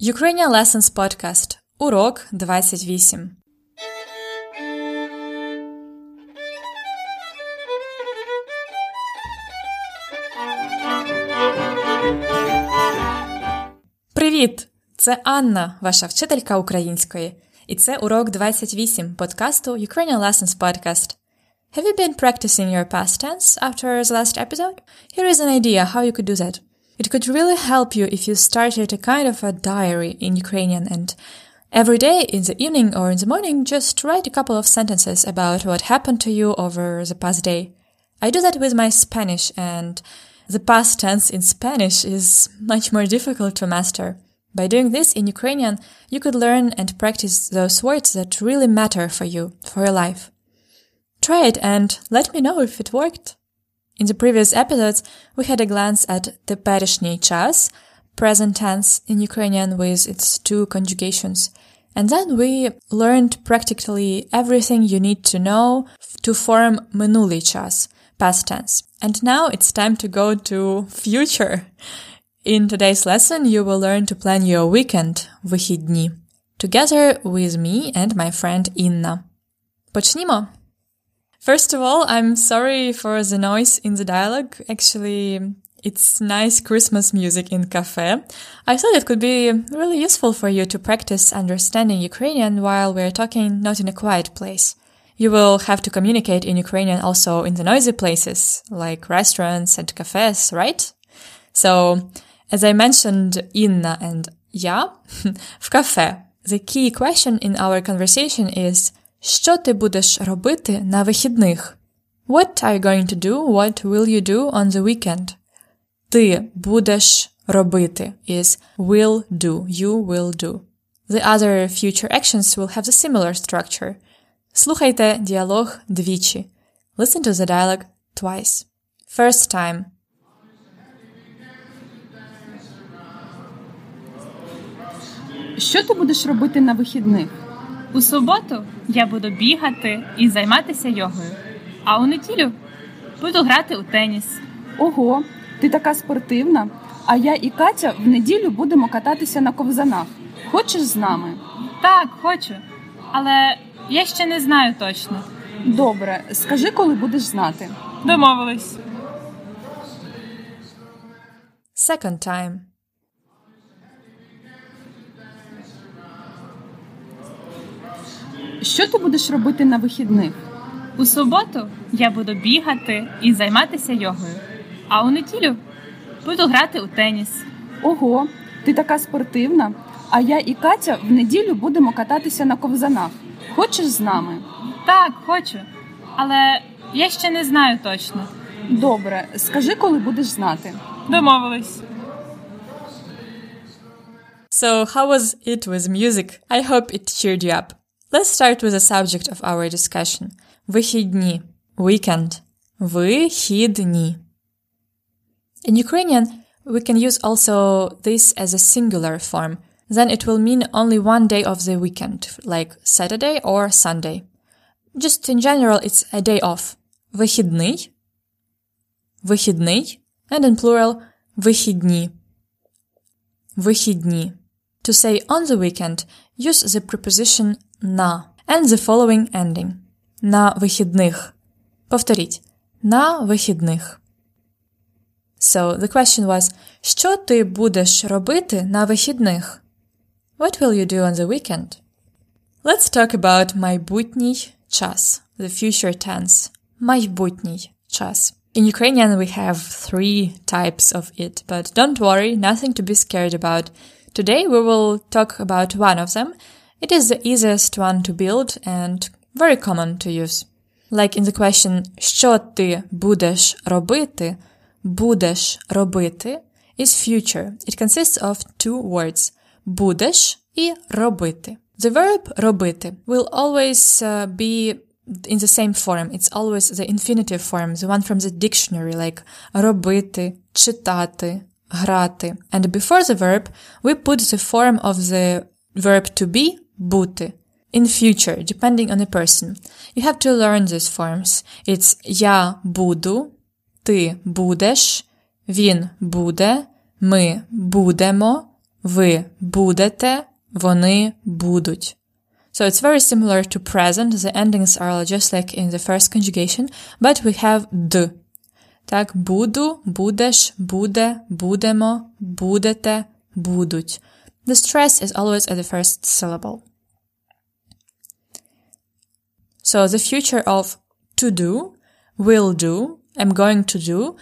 Ukrainian Lessons Podcast. Урок 28. Привіт! Це Анна, ваша вчителька української. І це урок 28 подкасту Ukrainian Lessons Podcast. Have you been practicing your past tense after the last episode? Here is an idea how you could do that. It could really help you if you started a kind of a diary in Ukrainian and every day in the evening or in the morning just write a couple of sentences about what happened to you over the past day. I do that with my Spanish and the past tense in Spanish is much more difficult to master. By doing this in Ukrainian, you could learn and practice those words that really matter for you, for your life. Try it and let me know if it worked. In the previous episodes, we had a glance at the perishny chas, present tense in Ukrainian with its two conjugations. And then we learned practically everything you need to know to form minuli past tense. And now it's time to go to future. In today's lesson, you will learn to plan your weekend, вихідні, together with me and my friend Inna. Почнімо! First of all, I'm sorry for the noise in the dialogue. Actually, it's nice Christmas music in cafe. I thought it could be really useful for you to practice understanding Ukrainian while we're talking not in a quiet place. You will have to communicate in Ukrainian also in the noisy places, like restaurants and cafes, right? So, as I mentioned Inna and я, в cafe, the key question in our conversation is Що ти будеш робити на вихідних? What are you going to do? What will you do on the weekend? Ти будеш робити is will do, you will do. The other future actions will have the similar structure. Слухайте діалог двічі. Listen to the dialogue twice. First time. Що ти будеш робити на вихідних? У суботу я буду бігати і займатися йогою, а у неділю буду грати у теніс. Ого, ти така спортивна. А я і Катя в неділю будемо кататися на ковзанах. Хочеш з нами? Так, хочу, але я ще не знаю точно. Добре, скажи, коли будеш знати. Домовились. Second time. Що ти будеш робити на вихідних? У суботу я буду бігати і займатися йогою, а у неділю буду грати у теніс. Ого, ти така спортивна. А я і Катя в неділю будемо кататися на ковзанах. Хочеш з нами? Так, хочу, але я ще не знаю точно. Добре, скажи, коли будеш знати. Домовились. So, how was it with music? I hope it cheered you up. Let's start with the subject of our discussion. Вихідні Weekend. Вихідні. In Ukrainian, we can use also this as a singular form. Then it will mean only one day of the weekend, like Saturday or Sunday. Just in general, it's a day off. Вихідний. Вихідний. And in plural, Вихідні. Вихідні. To say on the weekend use the preposition на and the following ending. На вихідних. Повторіть На вихідних. So the question was, що ти будеш робити на вихідних? What will you do on the weekend? Let's talk about майбутній час, the future tense. Майбутній час. In Ukrainian we have three types of it, but don't worry, nothing to be scared about. Today we will talk about one of them. It is the easiest one to build and very common to use. Like in the question що ти будеш робити, будеш робити is future. It consists of two words будеш і робити. The verb робити will always uh, be in the same form. It's always the infinitive form, the one from the dictionary, like робити, читати, грати. And before the verb, we put the form of the verb to be, бути. In future, depending on the person. You have to learn these forms. It's я буду, ти будеш, він буде, ми будемо, ви будете, вони будуть. So it's very similar to present. The endings are just like in the first conjugation, but we have d Так, буду, будеш, буде, будемо, будете, будуть. The stress is always at the first syllable. So the future of to do, will do, am going to do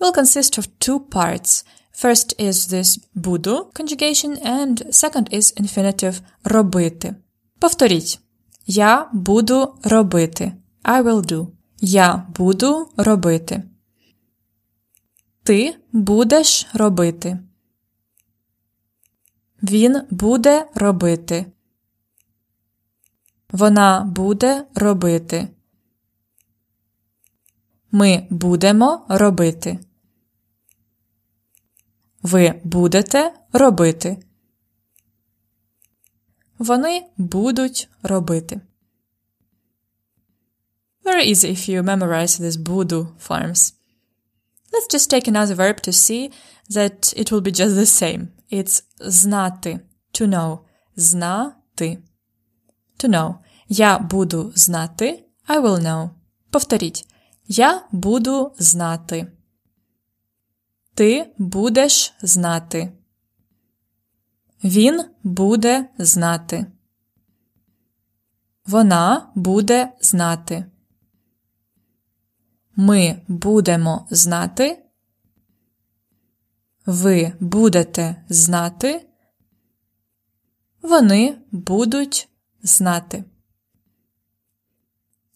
will consist of two parts. First is this буду conjugation and second is infinitive робити. Повторіть. Я буду робити. I will do. Я буду робити. Ти будеш робити. Він буде робити. Вона буде робити. Ми будемо робити. Ви будете робити. Вони будуть робити. Very easy if you memorize these буду forms. Let's just take another verb to see that it will be just the same. It's знати. To know. Знати. To know. Я буду знати. I will know. Повторіть. Я буду знати. Ти будеш знати. Він буде знати. Вона буде знати. Ми будемо знати. Ви будете знати. Вони будуть знати.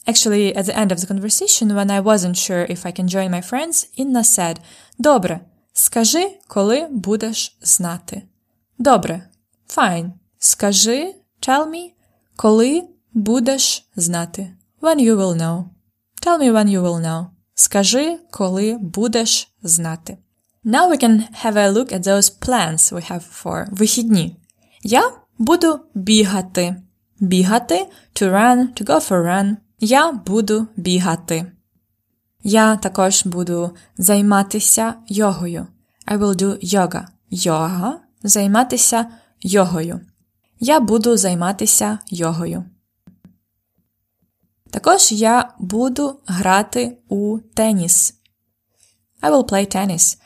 Actually, at the end of the conversation, when I wasn't sure if I can join my friends, Inna said, Добре, скажи, коли будеш знати. Добре. Fine. Скажи, tell me, коли будеш знати. When you will know. Tell me when you will know. Скажи, коли будеш знати. Now we can have a look at those plans we have for вихідні. Я буду бігати. Бігати to run, to go for run. Я буду бігати. Я також буду займатися йогою. I will do yoga. Йога – займатися йогою. Я буду займатися йогою. Також я буду грати у теніс. I will play tennis.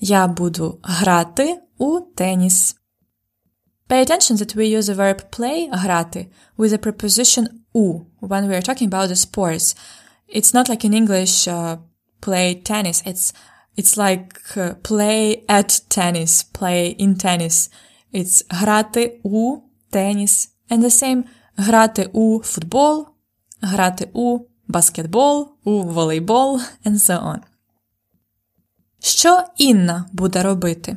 Я буду грати у теніс. Pay attention that we use the verb play грати with the preposition u when we are talking about the sports. It's not like in English uh, play tennis. It's it's like uh, play at tennis, play in tennis. It's грати у теніс. And the same грати у футбол, грати у баскетбол, у волейбол, and so on. Що Інна буде робити?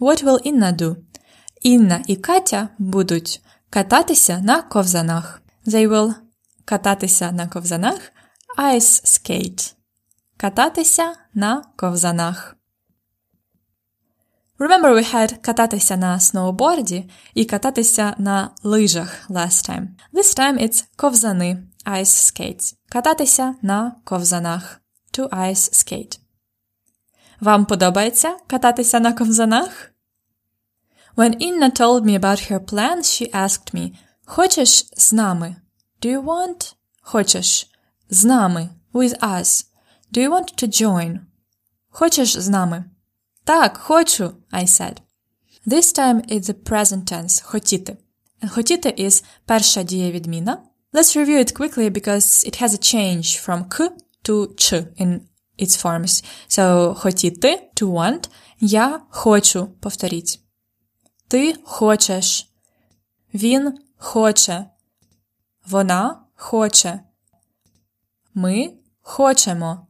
What will Inna do? Інна і Катя будуть кататися на ковзанах. They will кататися на ковзанах. Ice skate. Кататися на ковзанах. Remember we had кататися на сноуборді і кататися на лижах last time. This time it's ковзани, ice skates. Кататися на ковзанах, to ice skate. Вам подобається кататися на ковзанах? When Inna told me about her plans, she asked me, Хочеш з нами? Do you want? Хочеш. З нами. With us. Do you want to join? Хочеш з нами? Так, хочу, I said. This time it's the present tense хотіти. And хотіти is перша дієвідміна. Let's review it quickly because it has a change from к to ч in its forms. So хотіти to want. Я хочу. Повторіть. Ти хочеш. Він хоче. Вона хоче. Ми хочемо.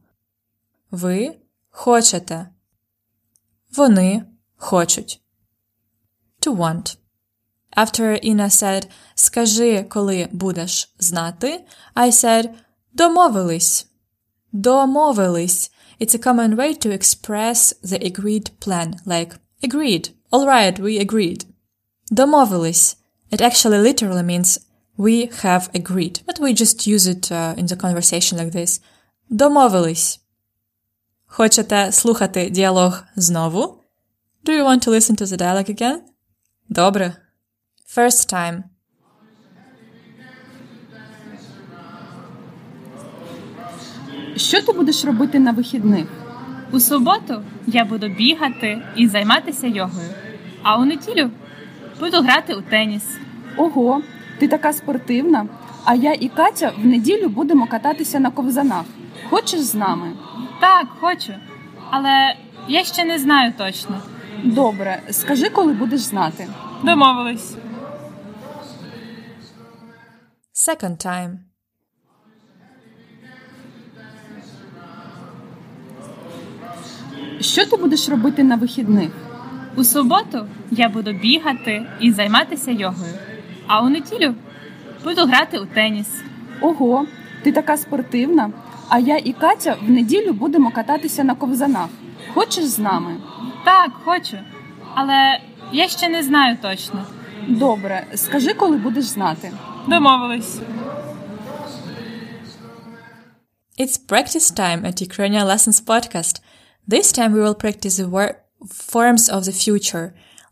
Ви хочете. Вони хочуть. To want. After Inna said, Скажи, коли будеш знати, I said, Домовились. Домовились. It's a common way to express the agreed plan, like agreed. Alright, we agreed. Домовились. It actually literally means we have agreed, but we just use it uh, in the conversation like this. Домовились. Хочете слухати діалог знову? Do you want to listen to the dialogue again? Добре. First time. Що ти будеш робити на вихідних? У суботу я буду бігати і займатися йогою. А у неділю буду грати у теніс. Ого, ти така спортивна. А я і Катя в неділю будемо кататися на ковзанах. Хочеш з нами? Так, хочу. Але я ще не знаю точно. Добре, скажи, коли будеш знати. Домовились. Second time. Що ти будеш робити на вихідних? У суботу я буду бігати і займатися йогою. А у неділю буду грати у теніс. Ого, ти така спортивна. А я і Катя в неділю будемо кататися на ковзанах. Хочеш з нами? Так, хочу. Але я ще не знаю точно. Добре, скажи, коли будеш знати. Домовились. It's practice time at Ukrainian Lessons podcast. This time we will practice the wor- forms of the future.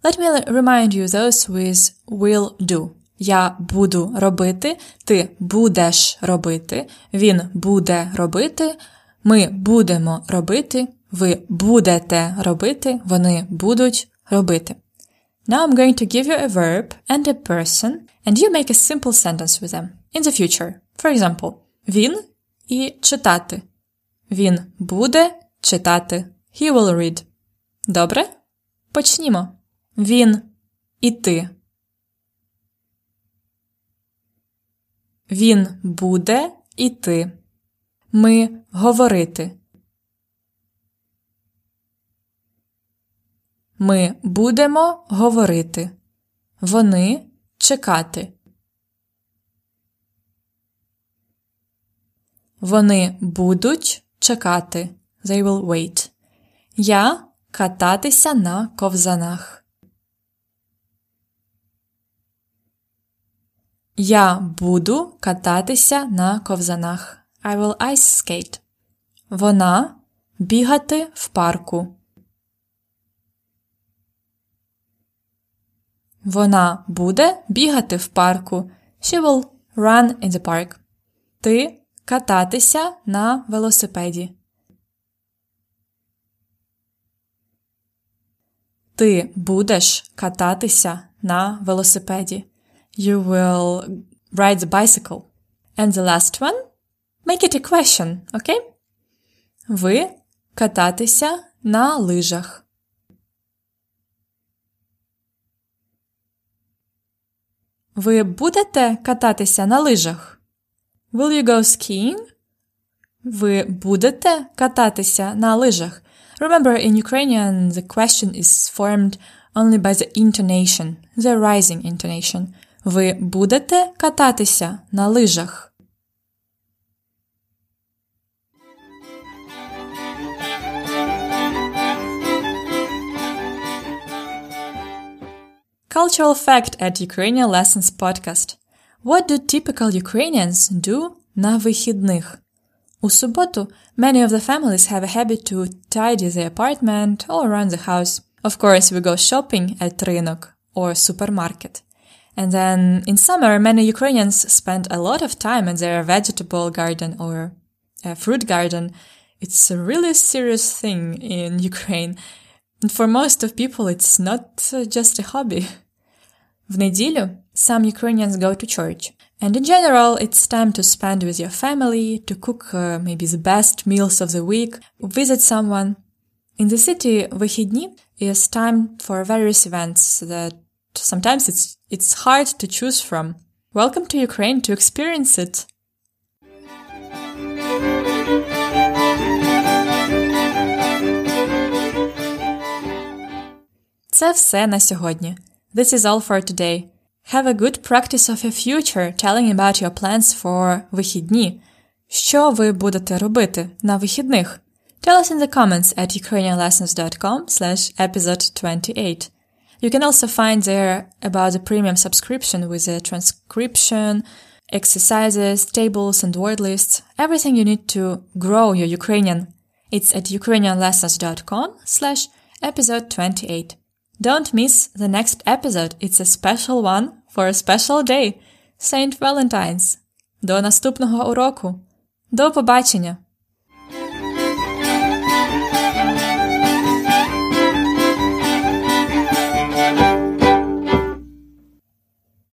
Let me remind you those with will do. Я буду робити, ти будеш робити, він буде робити, ми будемо робити, ви будете робити, вони будуть робити. Now I'm going to give you a verb and a person, and you make a simple sentence with them in the future. For example, він і читати. Він буде читати. He will read. Добре? Почнімо. Він іти. Він буде іти. Ми говорити. Ми будемо говорити. Вони чекати. Вони будуть чекати. They will wait. Я кататися на ковзанах. Я буду кататися на ковзанах. I will ice skate. Вона бігати в парку. Вона буде бігати в парку. She will run in the park. Ти кататися на велосипеді. Ти будеш кататися на велосипеді. you will ride the bicycle. And the last one, make it a question, okay? Ви кататися на лижах. Ви будете кататися на лижах? Will you go skiing? Ви будете кататися на лижах? Remember, in Ukrainian, the question is formed only by the intonation, the rising intonation. Ви будете кататися на лижах? Cultural fact at Ukrainian Lessons podcast. What do typical Ukrainians do на вихідних? У суботу, many of the families have a habit to tidy the apartment or run the house. Of course, we go shopping at ринок or supermarket. And then in summer, many Ukrainians spend a lot of time in their vegetable garden or uh, fruit garden. It's a really serious thing in Ukraine. And for most of people, it's not uh, just a hobby. В неділю some Ukrainians go to church. And in general, it's time to spend with your family, to cook uh, maybe the best meals of the week, visit someone. In the city, вихідні is time for various events that Sometimes it's, it's hard to choose from. Welcome to Ukraine to experience it. Це все на сьогодні. This is all for today. Have a good practice of your future telling about your plans for вихідні. Що ви будете робити на вихідних? Tell us in the comments at ukrainianlessons.com slash episode 28. You can also find there about the premium subscription with a transcription, exercises, tables, and word lists, everything you need to grow your Ukrainian. It's at ukrainianlessons.com slash episode 28. Don't miss the next episode. It's a special one for a special day. Saint Valentine's. До наступного уроку. До побачення.